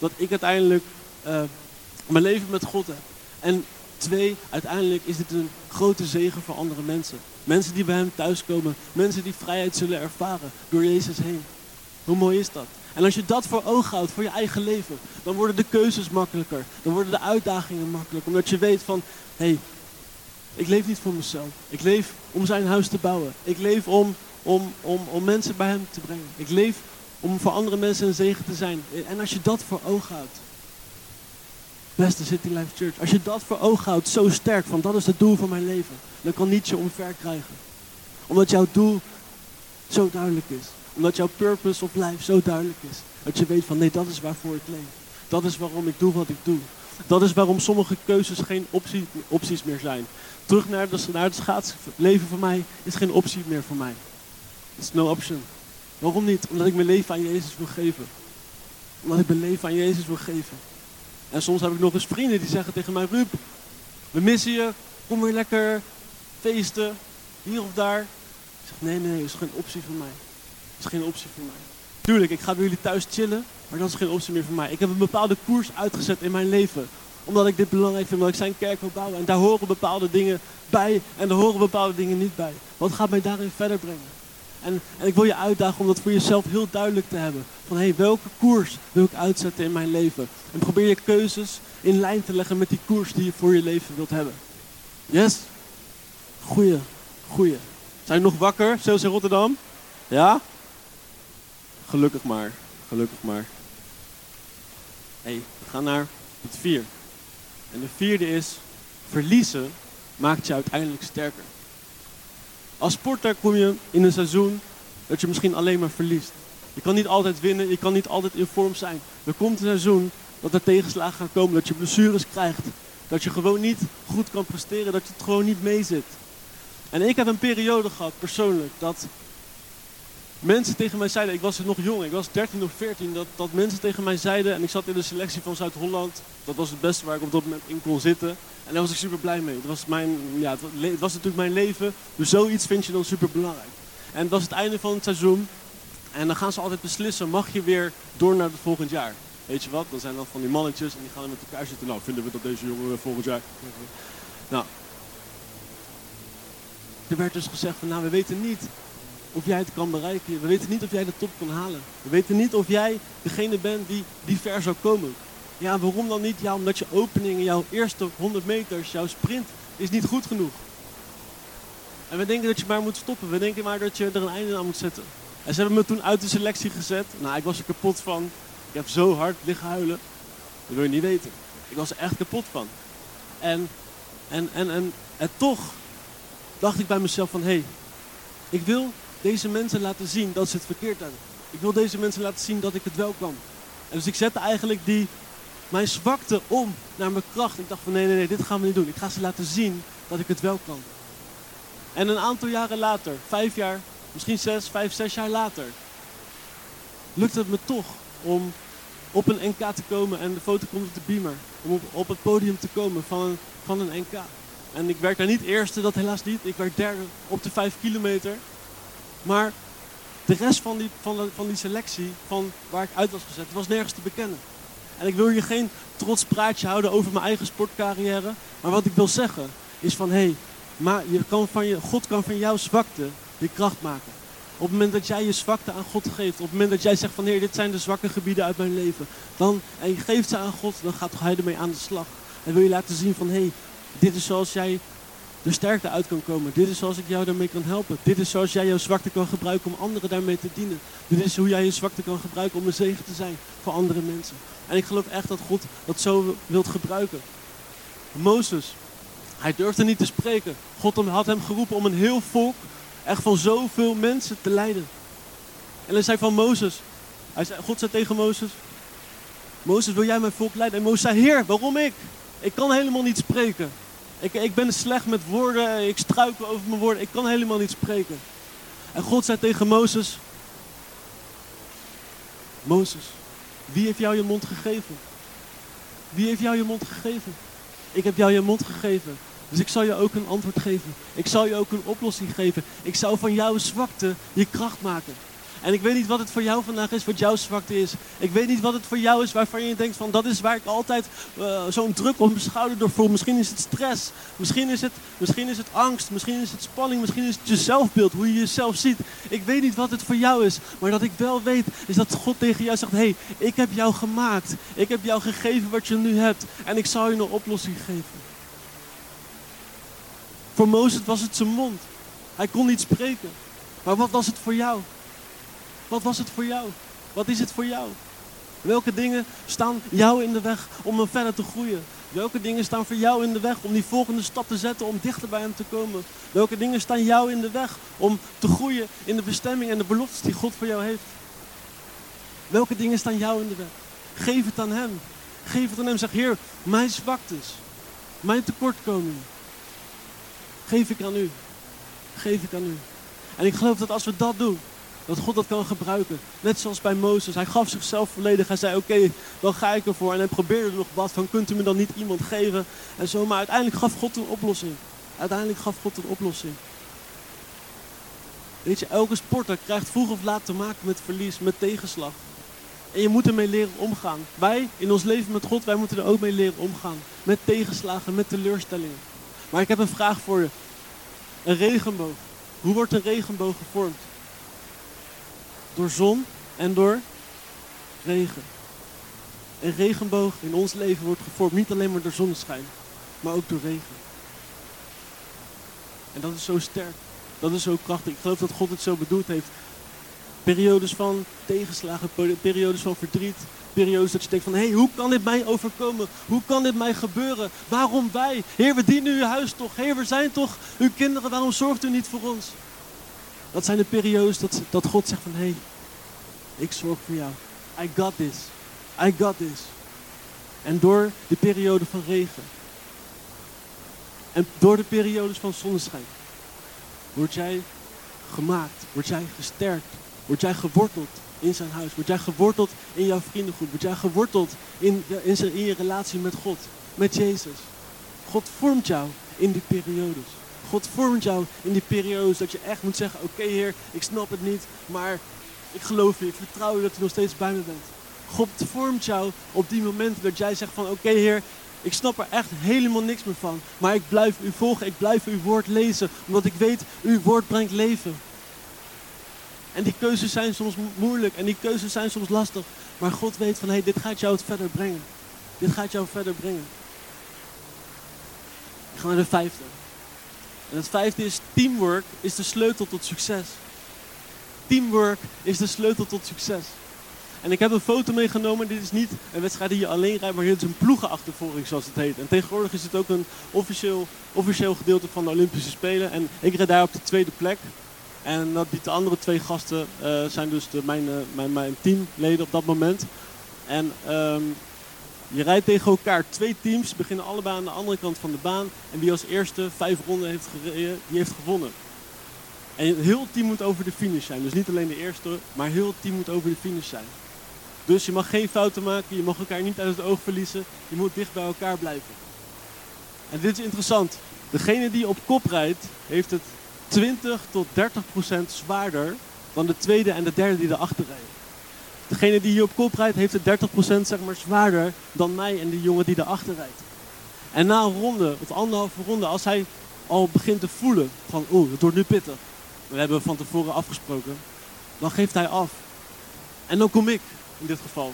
Dat ik uiteindelijk uh, mijn leven met God heb. En twee, uiteindelijk is dit een grote zegen voor andere mensen. Mensen die bij hem thuiskomen. Mensen die vrijheid zullen ervaren door Jezus heen. Hoe mooi is dat? En als je dat voor ogen houdt, voor je eigen leven, dan worden de keuzes makkelijker. Dan worden de uitdagingen makkelijker. Omdat je weet van, hé, hey, ik leef niet voor mezelf. Ik leef om zijn huis te bouwen. Ik leef om, om, om, om mensen bij hem te brengen. Ik leef om voor andere mensen een zegen te zijn. En als je dat voor ogen houdt, beste City Life Church, als je dat voor ogen houdt, zo sterk, van dat is het doel van mijn leven, dan kan niets je omver krijgen. Omdat jouw doel zo duidelijk is. Omdat jouw purpose of life zo duidelijk is. Dat je weet van nee, dat is waarvoor ik leef. Dat is waarom ik doe wat ik doe. Dat is waarom sommige keuzes geen optie, opties meer zijn. Terug naar, de, naar het schaatsleven voor mij is geen optie meer voor mij. It's no option. Waarom niet? Omdat ik mijn leven aan Jezus wil geven. Omdat ik mijn leven aan Jezus wil geven. En soms heb ik nog eens vrienden die zeggen tegen mij, Ruud, we missen je, kom weer lekker feesten, hier of daar. Ik zeg, nee, nee, dat is geen optie voor mij. Dat is geen optie voor mij. Tuurlijk, ik ga bij jullie thuis chillen, maar dat is geen optie meer voor mij. Ik heb een bepaalde koers uitgezet in mijn leven. Omdat ik dit belangrijk vind, omdat ik zijn kerk wil bouwen. En daar horen bepaalde dingen bij en daar horen bepaalde dingen niet bij. Wat gaat mij daarin verder brengen? En, en, ik wil je uitdagen om dat voor jezelf heel duidelijk te hebben. Van hé, hey, welke koers wil ik uitzetten in mijn leven? En probeer je keuzes in lijn te leggen met die koers die je voor je leven wilt hebben. Yes? Goeie, goeie. Zijn nog wakker, zoals in Rotterdam? Ja? Gelukkig maar, gelukkig maar. Hé, hey, we gaan naar het vier. En de vierde is, verliezen maakt je uiteindelijk sterker. Als sporter kom je in een seizoen dat je misschien alleen maar verliest. Je kan niet altijd winnen, je kan niet altijd in vorm zijn. Er komt een seizoen dat er tegenslagen gaan komen, dat je blessures krijgt. Dat je gewoon niet goed kan presteren, dat je het gewoon niet meezit. En ik heb een periode gehad, persoonlijk, dat mensen tegen mij zeiden, ik was nog jong, ik was 13 of 14, dat, dat mensen tegen mij zeiden, en ik zat in de selectie van Zuid-Holland, dat was het beste waar ik op dat moment in kon zitten. En daar was ik super blij mee. Het was, mijn, ja, het was natuurlijk mijn leven, dus zoiets vind je dan super belangrijk. En het was het einde van het seizoen, en dan gaan ze altijd beslissen, mag je weer door naar het volgend jaar? Weet je wat, dan zijn dan van die mannetjes en die gaan met elkaar zitten. Nou, vinden we dat deze jongen volgend jaar... Nou, er werd dus gezegd van nou we weten niet of jij het kan bereiken. We weten niet of jij de top kan halen. We weten niet of jij degene bent die, die ver zou komen. Ja, waarom dan niet? Ja, omdat je opening, jouw eerste 100 meters, jouw sprint is niet goed genoeg. En we denken dat je maar moet stoppen. We denken maar dat je er een einde aan moet zetten. En ze hebben me toen uit de selectie gezet. Nou, ik was er kapot van. Ik heb zo hard liggen huilen. Dat wil je niet weten. Ik was er echt kapot van. En, en, en, en, en toch dacht ik bij mezelf van... Hé, hey, ik wil deze mensen laten zien dat ze het verkeerd hebben. Ik wil deze mensen laten zien dat ik het wel kan. En dus ik zette eigenlijk die, mijn zwakte om naar mijn kracht. Ik dacht van nee, nee, nee, dit gaan we niet doen. Ik ga ze laten zien dat ik het wel kan. En een aantal jaren later, vijf jaar, misschien zes, vijf, zes jaar later, lukte het me toch om op een NK te komen en de foto komt op de beamer. Om op, op het podium te komen van een, van een NK. En ik werd daar niet eerste, dat helaas niet. Ik werd derde op de vijf kilometer. Maar de rest van die, van, de, van die selectie, van waar ik uit was gezet, was nergens te bekennen. En ik wil hier geen trots praatje houden over mijn eigen sportcarrière. Maar wat ik wil zeggen is van, hé, hey, maar je kan van je, God kan van jouw zwakte je kracht maken. Op het moment dat jij je zwakte aan God geeft, op het moment dat jij zegt van Heer, dit zijn de zwakke gebieden uit mijn leven, dan, en je geeft ze aan God, dan gaat Hij ermee aan de slag. En wil je laten zien van hé, hey, dit is zoals jij de sterkte uit kan komen. Dit is zoals ik jou daarmee kan helpen. Dit is zoals jij jouw zwakte kan gebruiken om anderen daarmee te dienen. Dit is hoe jij je zwakte kan gebruiken om een zegen te zijn voor andere mensen. En ik geloof echt dat God dat zo wilt gebruiken. Mozes, hij durfde niet te spreken. God had hem geroepen om een heel volk, echt van zoveel mensen te leiden. En hij zei van Mozes, hij zei, God zei tegen Mozes, Mozes wil jij mijn volk leiden? En Mozes zei, Heer, waarom ik? Ik kan helemaal niet spreken. Ik, ik ben slecht met woorden, ik struikel over mijn woorden, ik kan helemaal niet spreken. En God zei tegen Mozes, Mozes, wie heeft jou je mond gegeven? Wie heeft jou je mond gegeven? Ik heb jou je mond gegeven. Dus ik zal je ook een antwoord geven. Ik zal je ook een oplossing geven. Ik zal van jouw zwakte je kracht maken. En ik weet niet wat het voor jou vandaag is, wat jouw zwakte is. Ik weet niet wat het voor jou is waarvan je denkt van dat is waar ik altijd uh, zo'n druk op mijn schouder door voel. Misschien is het stress, misschien is het, misschien is het angst, misschien is het spanning, misschien is het je zelfbeeld, hoe je jezelf ziet. Ik weet niet wat het voor jou is, maar dat ik wel weet is dat God tegen jou zegt, hé, hey, ik heb jou gemaakt. Ik heb jou gegeven wat je nu hebt en ik zal je een oplossing geven. Voor Mozes was het zijn mond. Hij kon niet spreken. Maar wat was het voor jou? Wat was het voor jou? Wat is het voor jou? Welke dingen staan jou in de weg om verder te groeien? Welke dingen staan voor jou in de weg om die volgende stap te zetten om dichter bij hem te komen? Welke dingen staan jou in de weg om te groeien in de bestemming en de beloftes die God voor jou heeft? Welke dingen staan jou in de weg? Geef het aan hem. Geef het aan hem. Zeg, Heer, mijn zwaktes, mijn tekortkomingen, geef ik aan u. Geef ik aan u. En ik geloof dat als we dat doen, dat God dat kan gebruiken. Net zoals bij Mozes. Hij gaf zichzelf volledig. Hij zei, oké, dan ga ik ervoor. En hij probeerde nog wat van, kunt u me dan niet iemand geven? En zo, maar uiteindelijk gaf God een oplossing. Uiteindelijk gaf God een oplossing. Weet je, elke sporter krijgt vroeg of laat te maken met verlies, met tegenslag. En je moet ermee leren omgaan. Wij, in ons leven met God, wij moeten er ook mee leren omgaan. Met tegenslagen, met teleurstellingen. Maar ik heb een vraag voor je. Een regenboog. Hoe wordt een regenboog gevormd? Door zon en door regen. Een regenboog in ons leven wordt gevormd niet alleen maar door zonneschijn, maar ook door regen. En dat is zo sterk. Dat is zo krachtig. Ik geloof dat God het zo bedoeld heeft. Periodes van tegenslagen, periodes van verdriet, periodes dat je denkt van, hé, hey, hoe kan dit mij overkomen? Hoe kan dit mij gebeuren? Waarom wij? Heer, we dienen uw huis toch? Heer, we zijn toch uw kinderen, waarom zorgt u niet voor ons? Dat zijn de periodes dat, dat God zegt van, hé, hey, ik zorg voor jou. I got this. I got this. En door de periode van regen. En door de periodes van zonneschijn. Word jij gemaakt. Word jij gesterkt. Word jij geworteld in zijn huis. Word jij geworteld in jouw vriendengroep. Word jij geworteld in, in, zijn, in je relatie met God. Met Jezus. God vormt jou in die periodes. God vormt jou in die periodes dat je echt moet zeggen: Oké, Heer, ik snap het niet, maar ik geloof je, ik vertrouw je dat u nog steeds bij me bent. God vormt jou op die momenten dat jij zegt van oké Heer, Ik snap er echt helemaal niks meer van. Maar ik blijf u volgen, ik blijf uw woord lezen, omdat ik weet, uw woord brengt leven. En die keuzes zijn soms moeilijk en die keuzes zijn soms lastig. Maar God weet van, hé, hey, dit gaat jou het verder brengen. Dit gaat jou verder brengen. Ik ga naar de vijfde. En het vijfde is, teamwork is de sleutel tot succes. Teamwork is de sleutel tot succes. En ik heb een foto meegenomen. Dit is niet een wedstrijd die je alleen rijdt, maar dit is een ploegenachtervolging zoals het heet. En tegenwoordig is het ook een officieel, officieel gedeelte van de Olympische Spelen. En ik rijd daar op de tweede plek. En dat die de andere twee gasten uh, zijn dus de, mijn, uh, mijn, mijn teamleden op dat moment. En um, je rijdt tegen elkaar. Twee teams beginnen allebei aan de andere kant van de baan. En wie als eerste vijf ronden heeft gereden, die heeft gewonnen. En heel het team moet over de finish zijn. Dus niet alleen de eerste, maar heel team moet over de finish zijn. Dus je mag geen fouten maken, je mag elkaar niet uit het oog verliezen. Je moet dicht bij elkaar blijven. En dit is interessant. Degene die op kop rijdt, heeft het 20 tot 30 procent zwaarder dan de tweede en de derde die erachter rijden. Degene die hier op kop rijdt, heeft het 30 procent zeg maar, zwaarder dan mij en die jongen die erachter rijdt. En na een ronde, of anderhalve ronde, als hij al begint te voelen van oeh, het wordt nu pittig. We hebben van tevoren afgesproken. Dan geeft hij af. En dan kom ik in dit geval.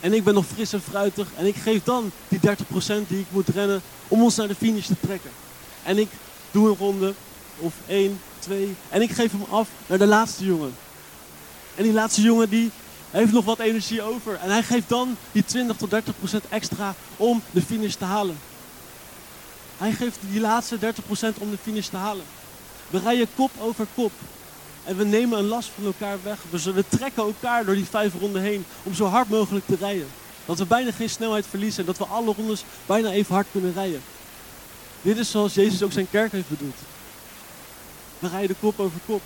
En ik ben nog fris en fruitig. En ik geef dan die 30% die ik moet rennen om ons naar de finish te trekken. En ik doe een ronde. Of één, twee. En ik geef hem af naar de laatste jongen. En die laatste jongen die heeft nog wat energie over. En hij geeft dan die 20 tot 30% extra om de finish te halen. Hij geeft die laatste 30% om de finish te halen. We rijden kop over kop. En we nemen een last van elkaar weg. We trekken elkaar door die vijf ronden heen om zo hard mogelijk te rijden. Dat we bijna geen snelheid verliezen en dat we alle rondes bijna even hard kunnen rijden. Dit is zoals Jezus ook zijn kerk heeft bedoeld. We rijden kop over kop.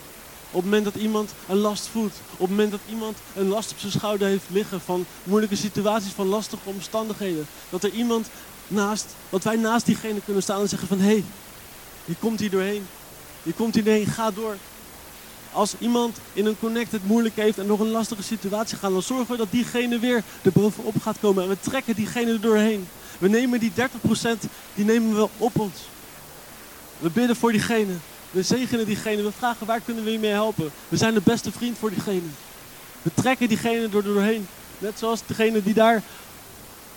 Op het moment dat iemand een last voelt, op het moment dat iemand een last op zijn schouder heeft liggen van moeilijke situaties, van lastige omstandigheden, dat er iemand naast, dat wij naast diegene kunnen staan en zeggen van hé, hey, je komt hier doorheen, je komt hier doorheen, ga door. Als iemand in een connect het moeilijk heeft en nog een lastige situatie gaat, dan zorgen we dat diegene weer er bovenop gaat komen. En we trekken diegene er doorheen. We nemen die 30%, die nemen we op ons. We bidden voor diegene. We zegenen diegene. We vragen waar kunnen we je mee helpen. We zijn de beste vriend voor diegene. We trekken diegene er doorheen. Net zoals degene die daar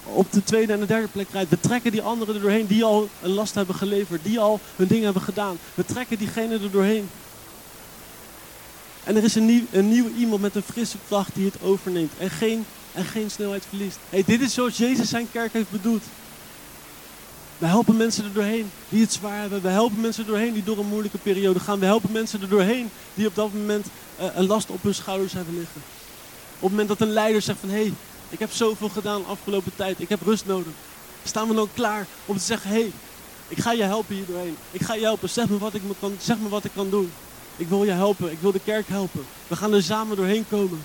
op de tweede en de derde plek rijdt. We trekken die anderen er doorheen die al een last hebben geleverd. Die al hun ding hebben gedaan. We trekken diegene er doorheen. En er is een nieuw, een nieuw iemand met een frisse kracht die het overneemt. En geen, en geen snelheid verliest. Hey, dit is zoals Jezus zijn kerk heeft bedoeld. We helpen mensen er doorheen die het zwaar hebben. We helpen mensen er doorheen die door een moeilijke periode gaan. We helpen mensen er doorheen die op dat moment uh, een last op hun schouders hebben liggen. Op het moment dat een leider zegt van hé, hey, ik heb zoveel gedaan de afgelopen tijd. Ik heb rust nodig. Staan we dan klaar om te zeggen hé, hey, ik ga je helpen hier doorheen. Ik ga je helpen. Zeg me wat ik kan, zeg me wat ik kan doen. Ik wil je helpen. Ik wil de kerk helpen. We gaan er samen doorheen komen.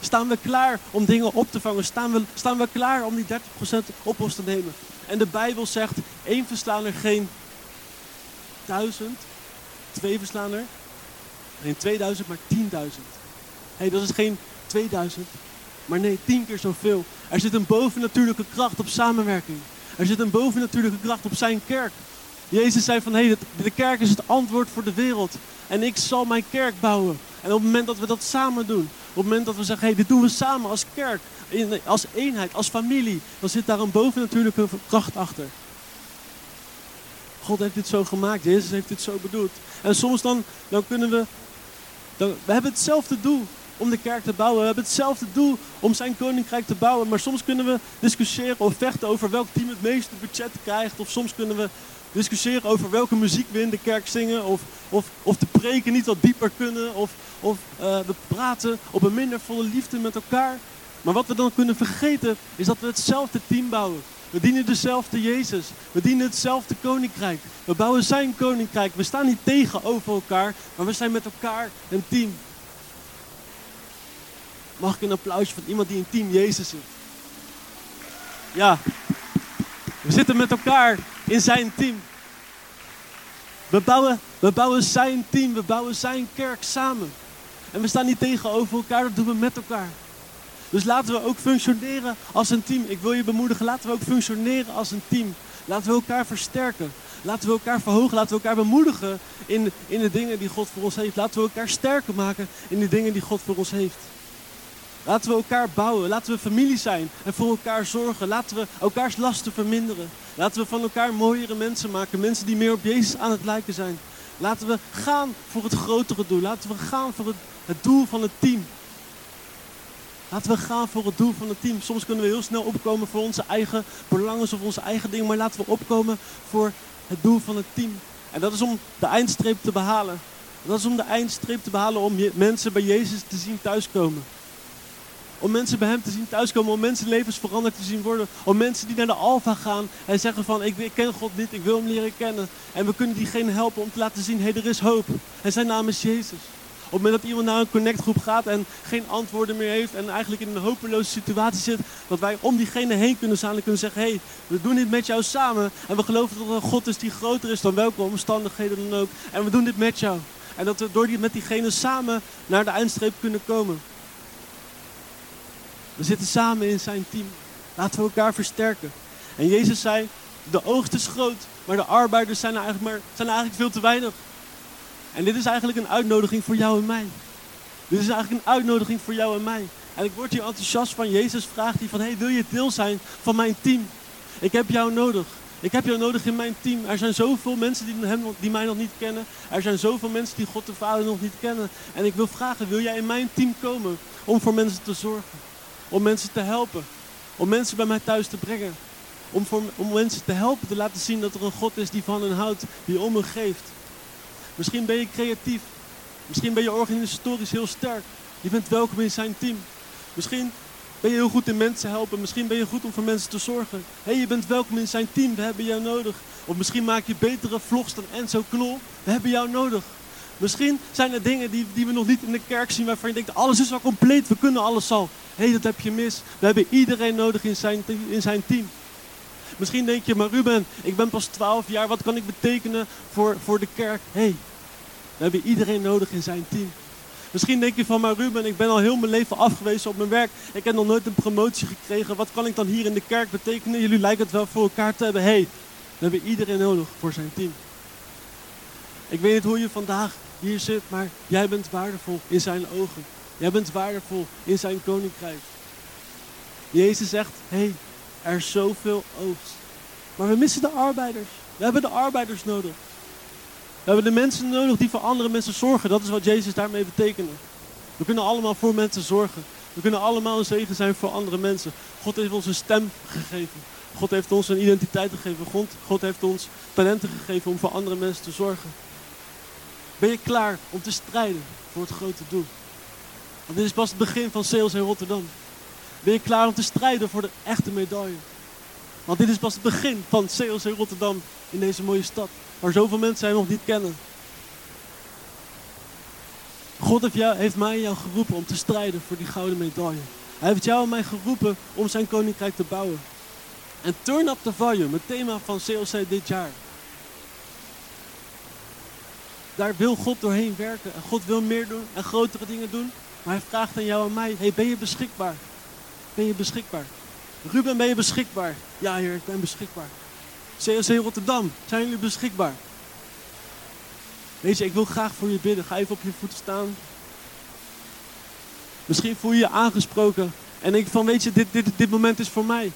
Staan we klaar om dingen op te vangen? Staan we, staan we klaar om die 30% op ons te nemen? En de Bijbel zegt, één verslaander geen duizend. Twee verslaander, geen 2000, maar 10.000. Hé, hey, dat is geen 2000, maar nee, tien keer zoveel. Er zit een bovennatuurlijke kracht op samenwerking. Er zit een bovennatuurlijke kracht op zijn kerk. Jezus zei van, hé, hey, de kerk is het antwoord voor de wereld. En ik zal mijn kerk bouwen. En op het moment dat we dat samen doen, op het moment dat we zeggen, hé, hey, dit doen we samen als kerk, als eenheid, als familie, dan zit daar een bovennatuurlijke kracht achter. God heeft dit zo gemaakt, Jezus heeft dit zo bedoeld. En soms dan, dan kunnen we, dan, we hebben hetzelfde doel om de kerk te bouwen. We hebben hetzelfde doel om zijn koninkrijk te bouwen. Maar soms kunnen we discussiëren of vechten over welk team het meeste budget krijgt. Of soms kunnen we discussiëren over welke muziek we in de kerk zingen. Of, of, of de preken niet wat dieper kunnen. Of, of uh, we praten op een minder volle liefde met elkaar. Maar wat we dan kunnen vergeten is dat we hetzelfde team bouwen. We dienen dezelfde Jezus. We dienen hetzelfde koninkrijk. We bouwen zijn koninkrijk. We staan niet tegenover elkaar, maar we zijn met elkaar een team. Mag ik een applausje van iemand die een team Jezus is? Ja. We zitten met elkaar in zijn team. We bouwen, we bouwen zijn team, we bouwen zijn kerk samen. En we staan niet tegenover elkaar, dat doen we met elkaar. Dus laten we ook functioneren als een team. Ik wil je bemoedigen, laten we ook functioneren als een team. Laten we elkaar versterken. Laten we elkaar verhogen. Laten we elkaar bemoedigen in, in de dingen die God voor ons heeft. Laten we elkaar sterker maken in de dingen die God voor ons heeft. Laten we elkaar bouwen. Laten we familie zijn en voor elkaar zorgen. Laten we elkaars lasten verminderen. Laten we van elkaar mooiere mensen maken. Mensen die meer op Jezus aan het lijken zijn. Laten we gaan voor het grotere doel. Laten we gaan voor het, het doel van het team. Laten we gaan voor het doel van het team. Soms kunnen we heel snel opkomen voor onze eigen belangen of onze eigen dingen. Maar laten we opkomen voor het doel van het team. En dat is om de eindstreep te behalen. Dat is om de eindstreep te behalen om mensen bij Jezus te zien thuiskomen. Om mensen bij hem te zien thuiskomen, om mensen levens veranderd te zien worden. Om mensen die naar de Alfa gaan en zeggen van ik, ik ken God niet, ik wil hem leren kennen. En we kunnen diegene helpen om te laten zien, hé hey, er is hoop. En zijn naam is Jezus. Op het moment dat iemand naar een connectgroep gaat en geen antwoorden meer heeft en eigenlijk in een hopeloze situatie zit, dat wij om diegene heen kunnen staan en kunnen zeggen, hey, we doen dit met jou samen en we geloven dat er een God is die groter is dan welke omstandigheden dan ook. En we doen dit met jou. En dat we door die, met diegene samen naar de eindstreep kunnen komen. We zitten samen in zijn team. Laten we elkaar versterken. En Jezus zei, de oogst is groot, maar de arbeiders zijn eigenlijk, maar, zijn eigenlijk veel te weinig. En dit is eigenlijk een uitnodiging voor jou en mij. Dit is eigenlijk een uitnodiging voor jou en mij. En ik word hier enthousiast van. Jezus vraagt hier van, hey, wil je deel zijn van mijn team? Ik heb jou nodig. Ik heb jou nodig in mijn team. Er zijn zoveel mensen die, hem, die mij nog niet kennen. Er zijn zoveel mensen die God de Vader nog niet kennen. En ik wil vragen, wil jij in mijn team komen om voor mensen te zorgen? Om mensen te helpen. Om mensen bij mij thuis te brengen. Om, voor, om mensen te helpen te laten zien dat er een God is die van hen houdt. Die om hen geeft. Misschien ben je creatief. Misschien ben je organisatorisch heel sterk. Je bent welkom in zijn team. Misschien ben je heel goed in mensen helpen. Misschien ben je goed om voor mensen te zorgen. Hé, hey, je bent welkom in zijn team. We hebben jou nodig. Of misschien maak je betere vlogs dan Enzo Knol. We hebben jou nodig. Misschien zijn er dingen die, die we nog niet in de kerk zien waarvan je denkt, alles is al compleet, we kunnen alles al. Hé, hey, dat heb je mis. We hebben iedereen nodig in zijn, in zijn team. Misschien denk je, maar Ruben, ik ben pas 12 jaar, wat kan ik betekenen voor, voor de kerk? Hé, hey, we hebben iedereen nodig in zijn team. Misschien denk je van, maar Ruben, ik ben al heel mijn leven afgewezen op mijn werk. Ik heb nog nooit een promotie gekregen. Wat kan ik dan hier in de kerk betekenen? Jullie lijken het wel voor elkaar te hebben. Hé, hey, we hebben iedereen nodig voor zijn team. Ik weet niet hoe je vandaag hier zit, maar jij bent waardevol in zijn ogen. Jij bent waardevol in zijn koninkrijk. Jezus zegt, hé, hey, er is zoveel oogst. Maar we missen de arbeiders. We hebben de arbeiders nodig. We hebben de mensen nodig die voor andere mensen zorgen. Dat is wat Jezus daarmee betekende. We kunnen allemaal voor mensen zorgen. We kunnen allemaal een zegen zijn voor andere mensen. God heeft ons een stem gegeven. God heeft ons een identiteit gegeven. God, God heeft ons talenten gegeven om voor andere mensen te zorgen. Ben je klaar om te strijden voor het grote doel? Want dit is pas het begin van Sales in Rotterdam. Ben je klaar om te strijden voor de echte medaille? Want dit is pas het begin van Sales in Rotterdam in deze mooie stad. Waar zoveel mensen hem nog niet kennen. God heeft, jou, heeft mij en jou geroepen om te strijden voor die gouden medaille. Hij heeft jou en mij geroepen om zijn koninkrijk te bouwen. En Turn Up the Volume, het thema van CLC dit jaar. Daar wil God doorheen werken. En God wil meer doen en grotere dingen doen. Maar hij vraagt aan jou en mij, hey, ben je beschikbaar? Ben je beschikbaar? Ruben, ben je beschikbaar? Ja heer, ik ben beschikbaar. COC Rotterdam, zijn jullie beschikbaar? Weet je, ik wil graag voor je bidden. Ga even op je voeten staan. Misschien voel je je aangesproken. En denk van, weet je, dit, dit, dit moment is voor mij.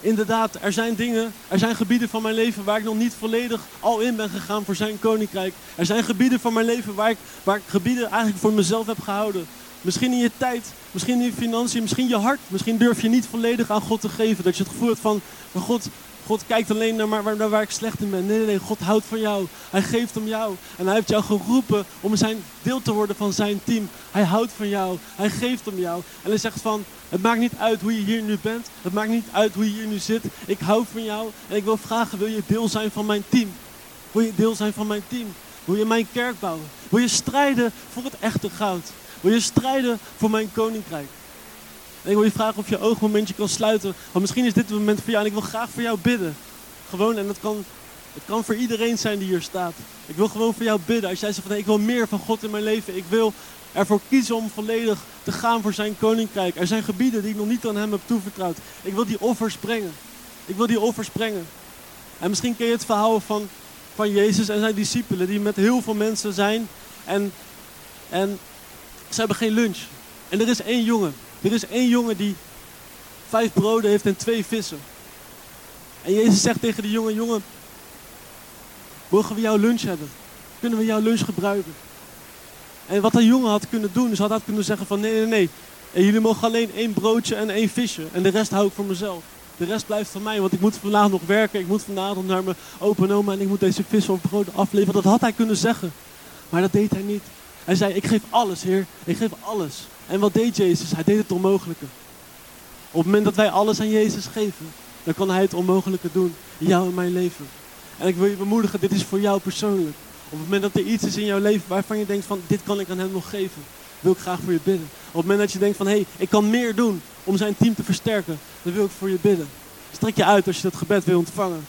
Inderdaad, er zijn dingen, er zijn gebieden van mijn leven waar ik nog niet volledig al in ben gegaan voor zijn koninkrijk. Er zijn gebieden van mijn leven waar ik, waar ik gebieden eigenlijk voor mezelf heb gehouden. Misschien in je tijd, misschien in je financiën, misschien je hart. Misschien durf je niet volledig aan God te geven. Dat je het gevoel hebt van, God, God kijkt alleen naar waar, waar ik slecht in ben. Nee, nee, nee, God houdt van jou. Hij geeft om jou. En hij heeft jou geroepen om zijn deel te worden van zijn team. Hij houdt van jou. Hij geeft om jou. En hij zegt van, het maakt niet uit hoe je hier nu bent. Het maakt niet uit hoe je hier nu zit. Ik hou van jou. En ik wil vragen, wil je deel zijn van mijn team? Wil je deel zijn van mijn team? Wil je mijn kerk bouwen? Wil je strijden voor het echte goud? Wil je strijden voor mijn koninkrijk? En ik wil je vragen of je oogmomentje kan sluiten. Want misschien is dit het moment voor jou en ik wil graag voor jou bidden. Gewoon, en dat kan, het kan voor iedereen zijn die hier staat. Ik wil gewoon voor jou bidden. Als jij zegt van ik wil meer van God in mijn leven. Ik wil ervoor kiezen om volledig te gaan voor zijn koninkrijk. Er zijn gebieden die ik nog niet aan hem heb toevertrouwd. Ik wil die offers brengen. Ik wil die offers brengen. En misschien ken je het verhaal van, van Jezus en zijn discipelen die met heel veel mensen zijn. En, en ze hebben geen lunch. En er is één jongen. Er is één jongen die vijf broden heeft en twee vissen. En Jezus zegt tegen die jongen, jongen, mogen we jouw lunch hebben? Kunnen we jouw lunch gebruiken? En wat dat jongen had kunnen doen, is had hij kunnen zeggen van nee, nee, nee. En jullie mogen alleen één broodje en één visje. En de rest hou ik voor mezelf. De rest blijft van mij, want ik moet vandaag nog werken. Ik moet vandaag nog naar mijn opa en oma en ik moet deze vis of brood afleveren. Dat had hij kunnen zeggen. Maar dat deed hij niet. Hij zei, ik geef alles, Heer. Ik geef alles. En wat deed Jezus? Hij deed het onmogelijke. Op het moment dat wij alles aan Jezus geven, dan kan Hij het onmogelijke doen in jou en mijn leven. En ik wil je bemoedigen, dit is voor jou persoonlijk. Op het moment dat er iets is in jouw leven waarvan je denkt van, dit kan ik aan Hem nog geven, wil ik graag voor je bidden. Op het moment dat je denkt van, hé, hey, ik kan meer doen om zijn team te versterken, dan wil ik voor je bidden. Strek je uit als je dat gebed wil ontvangen.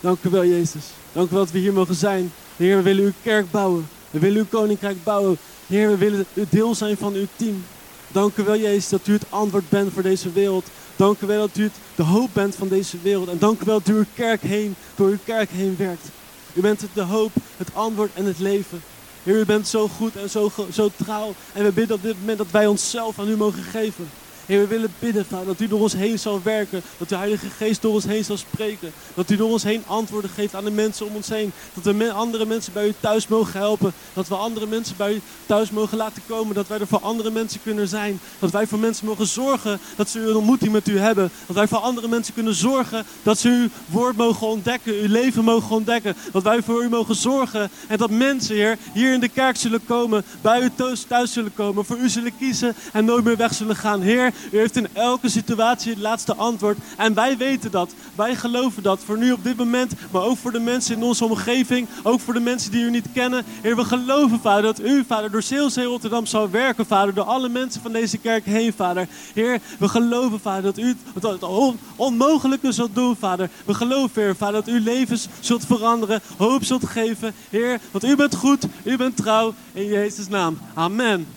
Dank u wel, Jezus. Dank u wel dat we hier mogen zijn. Heer, we willen uw kerk bouwen. We willen uw koninkrijk bouwen. Heer, we willen deel zijn van uw team. Dank u wel, Jezus, dat u het antwoord bent voor deze wereld. Dank u wel dat u de hoop bent van deze wereld. En dank u wel dat u uw kerk heen, door uw kerk heen werkt. U bent de hoop, het antwoord en het leven. Heer, u bent zo goed en zo, zo trouw. En we bidden op dit moment dat wij onszelf aan u mogen geven. Heer, we willen bidden, Vader, dat u door ons heen zal werken. Dat de Heilige Geest door ons heen zal spreken. Dat u door ons heen antwoorden geeft aan de mensen om ons heen. Dat we andere mensen bij u thuis mogen helpen. Dat we andere mensen bij u thuis mogen laten komen. Dat wij er voor andere mensen kunnen zijn. Dat wij voor mensen mogen zorgen dat ze een ontmoeting met u hebben. Dat wij voor andere mensen kunnen zorgen dat ze uw woord mogen ontdekken. Uw leven mogen ontdekken. Dat wij voor u mogen zorgen. En dat mensen, Heer, hier in de kerk zullen komen. Bij u thuis, thuis zullen komen. Voor u zullen kiezen en nooit meer weg zullen gaan. Heer, u heeft in elke situatie het laatste antwoord. En wij weten dat. Wij geloven dat. Voor nu op dit moment, maar ook voor de mensen in onze omgeving. Ook voor de mensen die u niet kennen. Heer, we geloven, Vader, dat u, Vader, door Zeelzee Rotterdam zal werken, Vader. Door alle mensen van deze kerk heen, Vader. Heer, we geloven, Vader, dat u het onmogelijke zult doen, Vader. We geloven, Heer, Vader, dat u levens zult veranderen. Hoop zult geven. Heer, want u bent goed, u bent trouw. In Jezus' naam. Amen.